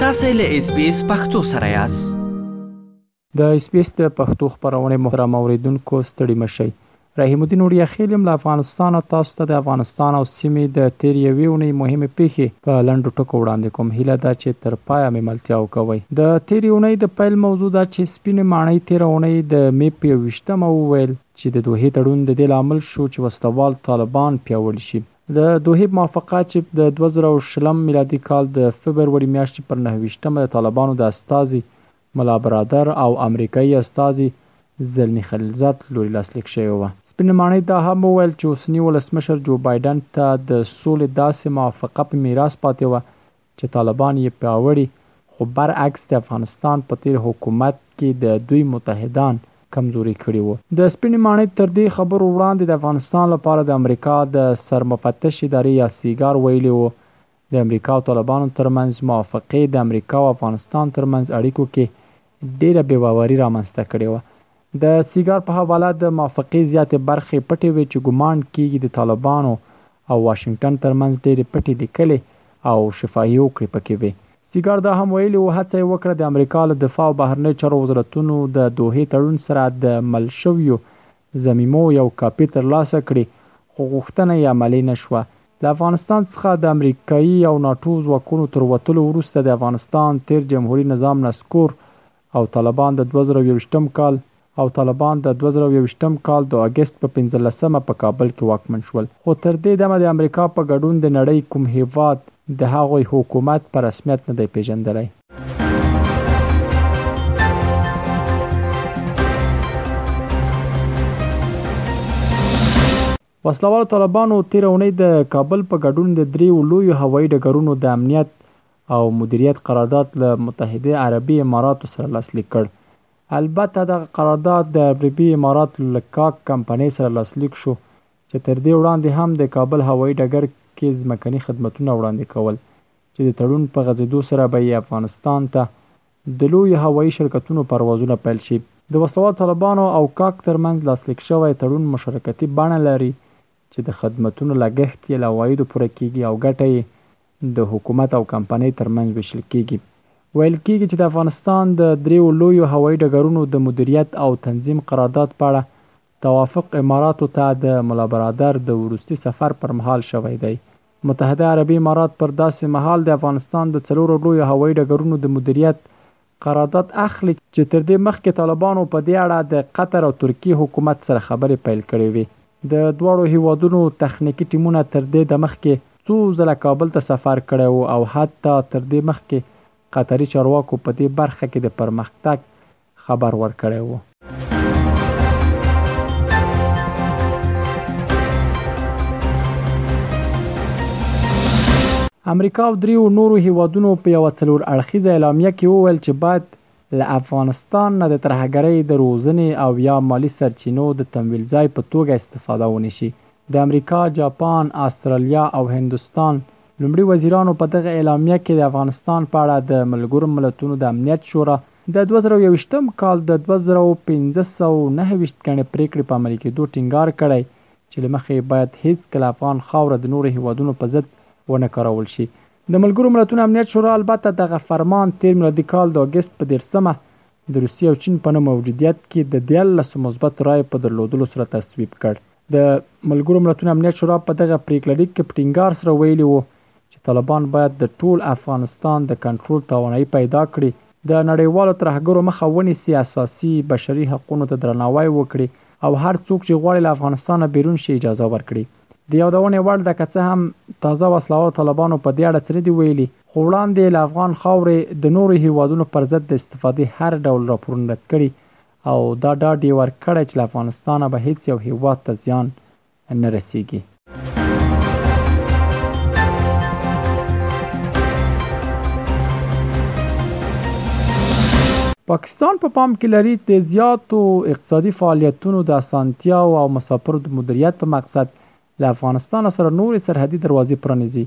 تاسو له اس بي اس پختو سره یاست. د اس بي اس د پښتو خپرونې محترم اوریدونکو ستړي مه شئ. رحیم الدین وړیا خیل یم له افغانستانه تاسو ته د افغانستان او سیمې د تیر یوې اونۍ مهمې پیښې په لنډو ټکو وړاندې کوم هیله ده چې تر پایه مې ملتیا وکوئ. د تیرې اونۍ د پیل موضوع دا چې سپینې ماڼۍ تیره اونۍ د مې په یوویشت مه وویل، چې د دوحې تړون د دې لامل شو چې وسله وال طالبان پیاوړي شي. د دوحې موافقه چې د دوه زره او شلم میلادي کال د فبروري میاشتې پر نهه ویشت مه د طالبانو د استازي ملا برادر او امریکايي استازي زلمي خلیلزاد له لوري لاسلیک شوې وه، سپینې ماڼۍ دا هم وویل چې اوسني ولسمشر جو بایډن ته د سولې داسې موافقه په میراث پاتې وه چې طالبان یې پیاوړي خو برعکس د افغانستان په تېر حکومت کې د دوی متحدان کمزوري کړي وو. د سپینې ماڼۍ تر دې خبرو وړاندې د افغانستان لپاره د امریکا د سرمفتش ادارې یا سیګار ویلي وو، د امریکا او طالبانو ترمنځ موافقې د امریکا او افغانستان ترمنځ اړیکو کې ډېره بې باوري رامنځته کړې وه. د سیګار په حواله د موافقې زیاتې برخې پټې وې چې ګومان کېږي د طالبانو او واشنګټن ترمنځ ډېرې پټې لیکلې او شفاهي هوکړې پکې وې. سیګار دا هم ویلي و، هڅه یې وکړه د امریکا له دفاع او بهرنیو چارو وزارتونو د دوحې تړون سره د مل شویو ضمیمو یو کاپي تر لاسه کړي خو غوښتنه یې عملي نه شوه. له افغانستان څخه د امریکایي او ناټو ځواکونو تر وتلو وروسته د افغانستان تېر جمهوري نظام نسکور او طالبان د دوه زره او یوویشتم کال او طالبان د دوه زره او یوویشتم کال د اګست په پنځلس مه په کابل کې واکمن شول خو تر دې دمه د امریکا په ګډون د نړۍ کوم هېواد د هغوی حکومت په رسمیت نه دی پېژندلی. وسلوالو طالبانو تیر اونۍ د کابل په ګډون د دریو لویو هوایي ډګرونو د امنیت او مدیریت قرارداد له متحده عربي اماراتو سره لاسلیک کړ البته دغه قرارداد د عربي امارات له کاک کمپنۍ سره لاسلیک شو چې تر دې وړاندې هم د کابل هوایي ډګر کې ځمکني خدمتونه وړاندې کول چې د تړون په غځېدو سره به یې افغانستان ته د لویو هوایي شرکتونو پروازونه پیل شي. د وسله والو طالبانو او کاک ترمنځ لاسلیک شوی تړون مشارکتي بڼه لري چې د خدمتونو لګښت یې له عوایدو پوره کېږي او ګټه یې د حکومت او کمپنۍ ترمنځ وېشل کېږي. ویل کېږي چې د افغانستان د درېیو لویو هوایي ډګرونو د مدیریت او تنظیم قرارداد په اړه توافق اماراتو ته د ملابرادر د وروستي سفر پر مهال شوی دی. متحده عربي امارات پر داسې مهال د افغانستان د څلورو لویو هوایي ډګرونو د مدیریت قرارداد اخلي، چې تر دې مخکې طالبانو په دې اړه د قطر او ترکیې حکومت سره خبرې پیل کړې وې. د دواړو هېوادونو تخنیکي ټیمونه تر دې دمخکې څو ځله کابل ته سفر کړی و او حتی تر دې مخکې قطري چارواکو په دې برخه کې د پرمختګ خبر ورکړی وو. امریکا او دریو نورو هیوادونو په یوه څلور اړخیزه اعلامیه کې وویل چې باید له افغانستان نه د ترهګرۍ د روزنې او یا مالي سرچینو د تمویل ځای په توګه استفاده ونشي. د امریکا، جاپان، استرالیا او هندوستان لومړي وزیرانو په دغه اعلامیه کې د افغانستان په اړه د ملګرو ملتونو د امنیت شورا د دوه زره او یوویشتم کال د دوه زره او پنځه سوه او نهه ویشت ګڼې پرېکړې په عملي کېدو ټینګار کړی چې له مخې یې باید هېڅکله افغان خاوره د نورو هېوادونو په ضد ونه کارول شي. د ملګرو ملتونو امنیت شورا البته دغه فرمان تېر میلادي کال د اګست په دېرشمه د روسیې او چین په نه موجودیت کې د دیارلسو مثبتو رایو په درلودلو سره تصویب کړ. د ملګرو ملتونو امنیت شورا په دغه پریکړه لیک کې په ټینګار سره ویلي وو چې طالبان باید د ټول افغانستان د کنټرول توانایي پیدا کړي، د نړیوالو ترهګرو مخه ونیسي، اساسي بشري حقونو ته درناوی وکړي او هر څوک چې غواړي له افغانستانه بیرون شي اجازه ورکړي. د یادونې وړ ده که څه هم تازه وسلهوالو طالبانو په دې اړه څه نه دي ویلي، خو وړاندې یې له افغان خاورې د نورو هېوادونو پر ضد د استفادې هر ډول راپورونه رد کړي او دا ډاډ یې ورکړی چې له افغانستانه به هېڅ یو هېواد ته زیان نه رسېږي. پاکستان په پام کې لري د زیاتو اقتصادي فعالیتونو د اسانتیاو او مسافرو د مدیریت په مقصد له افغانستان سره نورې سرحدي دروازې پرانیزي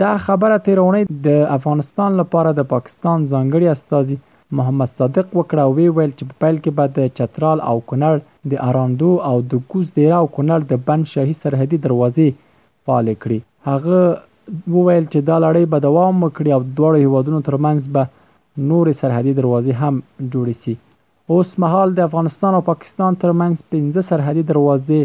دا خبره تېراونۍ د افغانستان لپاره د پاکستان ځانګړي استازي محمد صادق وکړه او ویې ویل چې په پیل کې به د چترال او کونړ د اراندو او د کوز دیره او کونړ د بند شاهي سرحدي دروازې فعالې کړي. هغه وویل چې دا لړۍ به دوام وکړي او د دواړو هېوادونو ترمنځ به نورې سرحدي دروازې هم جوړې شي. اوس مهال د افغانستان او پاکستان ترمنځ پنځه سرحدي دروازې،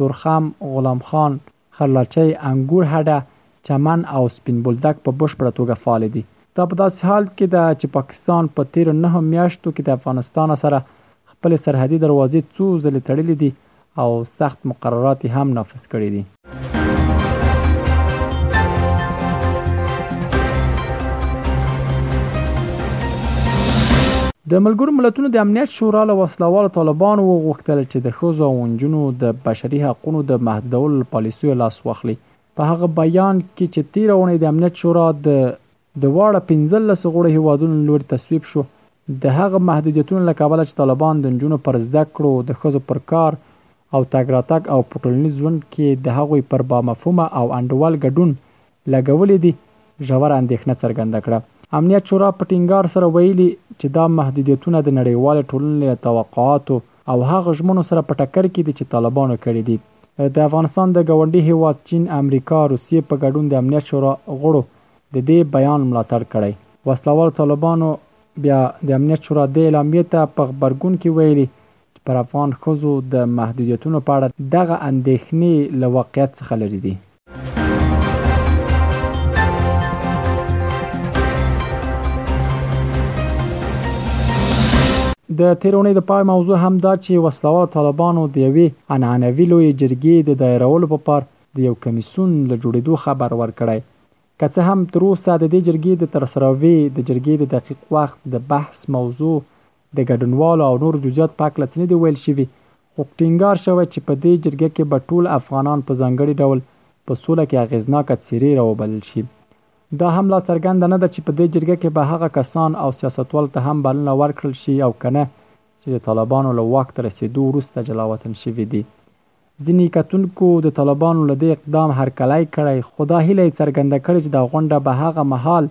تورخم، غلام خان، خرلاچۍ، انګور هډه، چمن او سپین بولدک په بشپړه توګه فعال دي. دا په داسې حال کې ده چې پاکستان په تېرو نهه میاشتو کې د افغانستان سره خپلې سرحدي دروازې څو ځلې تړلې دي او سخت مقررات یې هم نافذ کړي دي. د ملګرو ملتونو د امنیت شورا له وسله والو طالبانو وغوښتل چې د ښځو او نجونو د بشري حقونو د محدودولو له پالیسیو لاس واخلي. په هغه بیان کې چې تیره اونۍ د امنیت شورا د د واړه پنځلس غړو هیوادونو له لوري تصویب شو، د هغه محدودیتونو له کبله چې طالبان د نجونو پر زده کړو، د ښځو پر کار او تګ راتګ او په ټولنیز ژوند کې د هغوی پر بامفهومه او انډول ګډون لګولې دي، ژوره اندېښنه څرګنده کړه. امنیت شورا په ټینګار سره ویلي، چې دا محدودیتونه د نړیوالې ټولنې له توقعاتو او هغه ژمنو سره په ټکر کې دي، چې طالبانو کړې دي. د افغانستان د ګاونډي هېواد چین، امریکا، روسیې په ګډون د امنیت شورا غړو د دې بیان ملاتړ کړی. وسلهوالو طالبانو بیا د امنیت شورا دې اعلامیې ته په غبرګون کې ویلي، پر افغان ښځو د محدودیتونو په اړه دغه اندېښنې له واقعیت څخه لرې دي. د تېرې اونۍ د پای موضوع هم دا چې وسلهوالو طالبانو د یوې عنعنوي لویې جرګې د دایرولو په پار د یو کمیسیون له جوړېدو خبر ورکړی. که څه هم تر اوسه د دې جرګې د ترسروې د جرګې د دقیق وخت د بحث موضوع د ګډونوالو او نور جزیات په هکله څه نه دي ویل شوي، خو ټینګار شوی چې په دې جرګه کې به ټول افغانان په ځانګړي ډول په سوله کې اغېزناکه څېرې راوبلل شي. دا هم لا څرګنده نه ده چې په دې جرګه کې به هغه کسان او سیاستوالو ته هم بلنه ورکړل شي او که نه چې د طالبانو له واک ته رسېدو وروسته جلاوطن شوي دي. ځینې کتونکو د طالبانو له دې اقدام هرکلی کړی، خو دا هیله یې څرګنده کړې چې دا غونډه به هغه مهال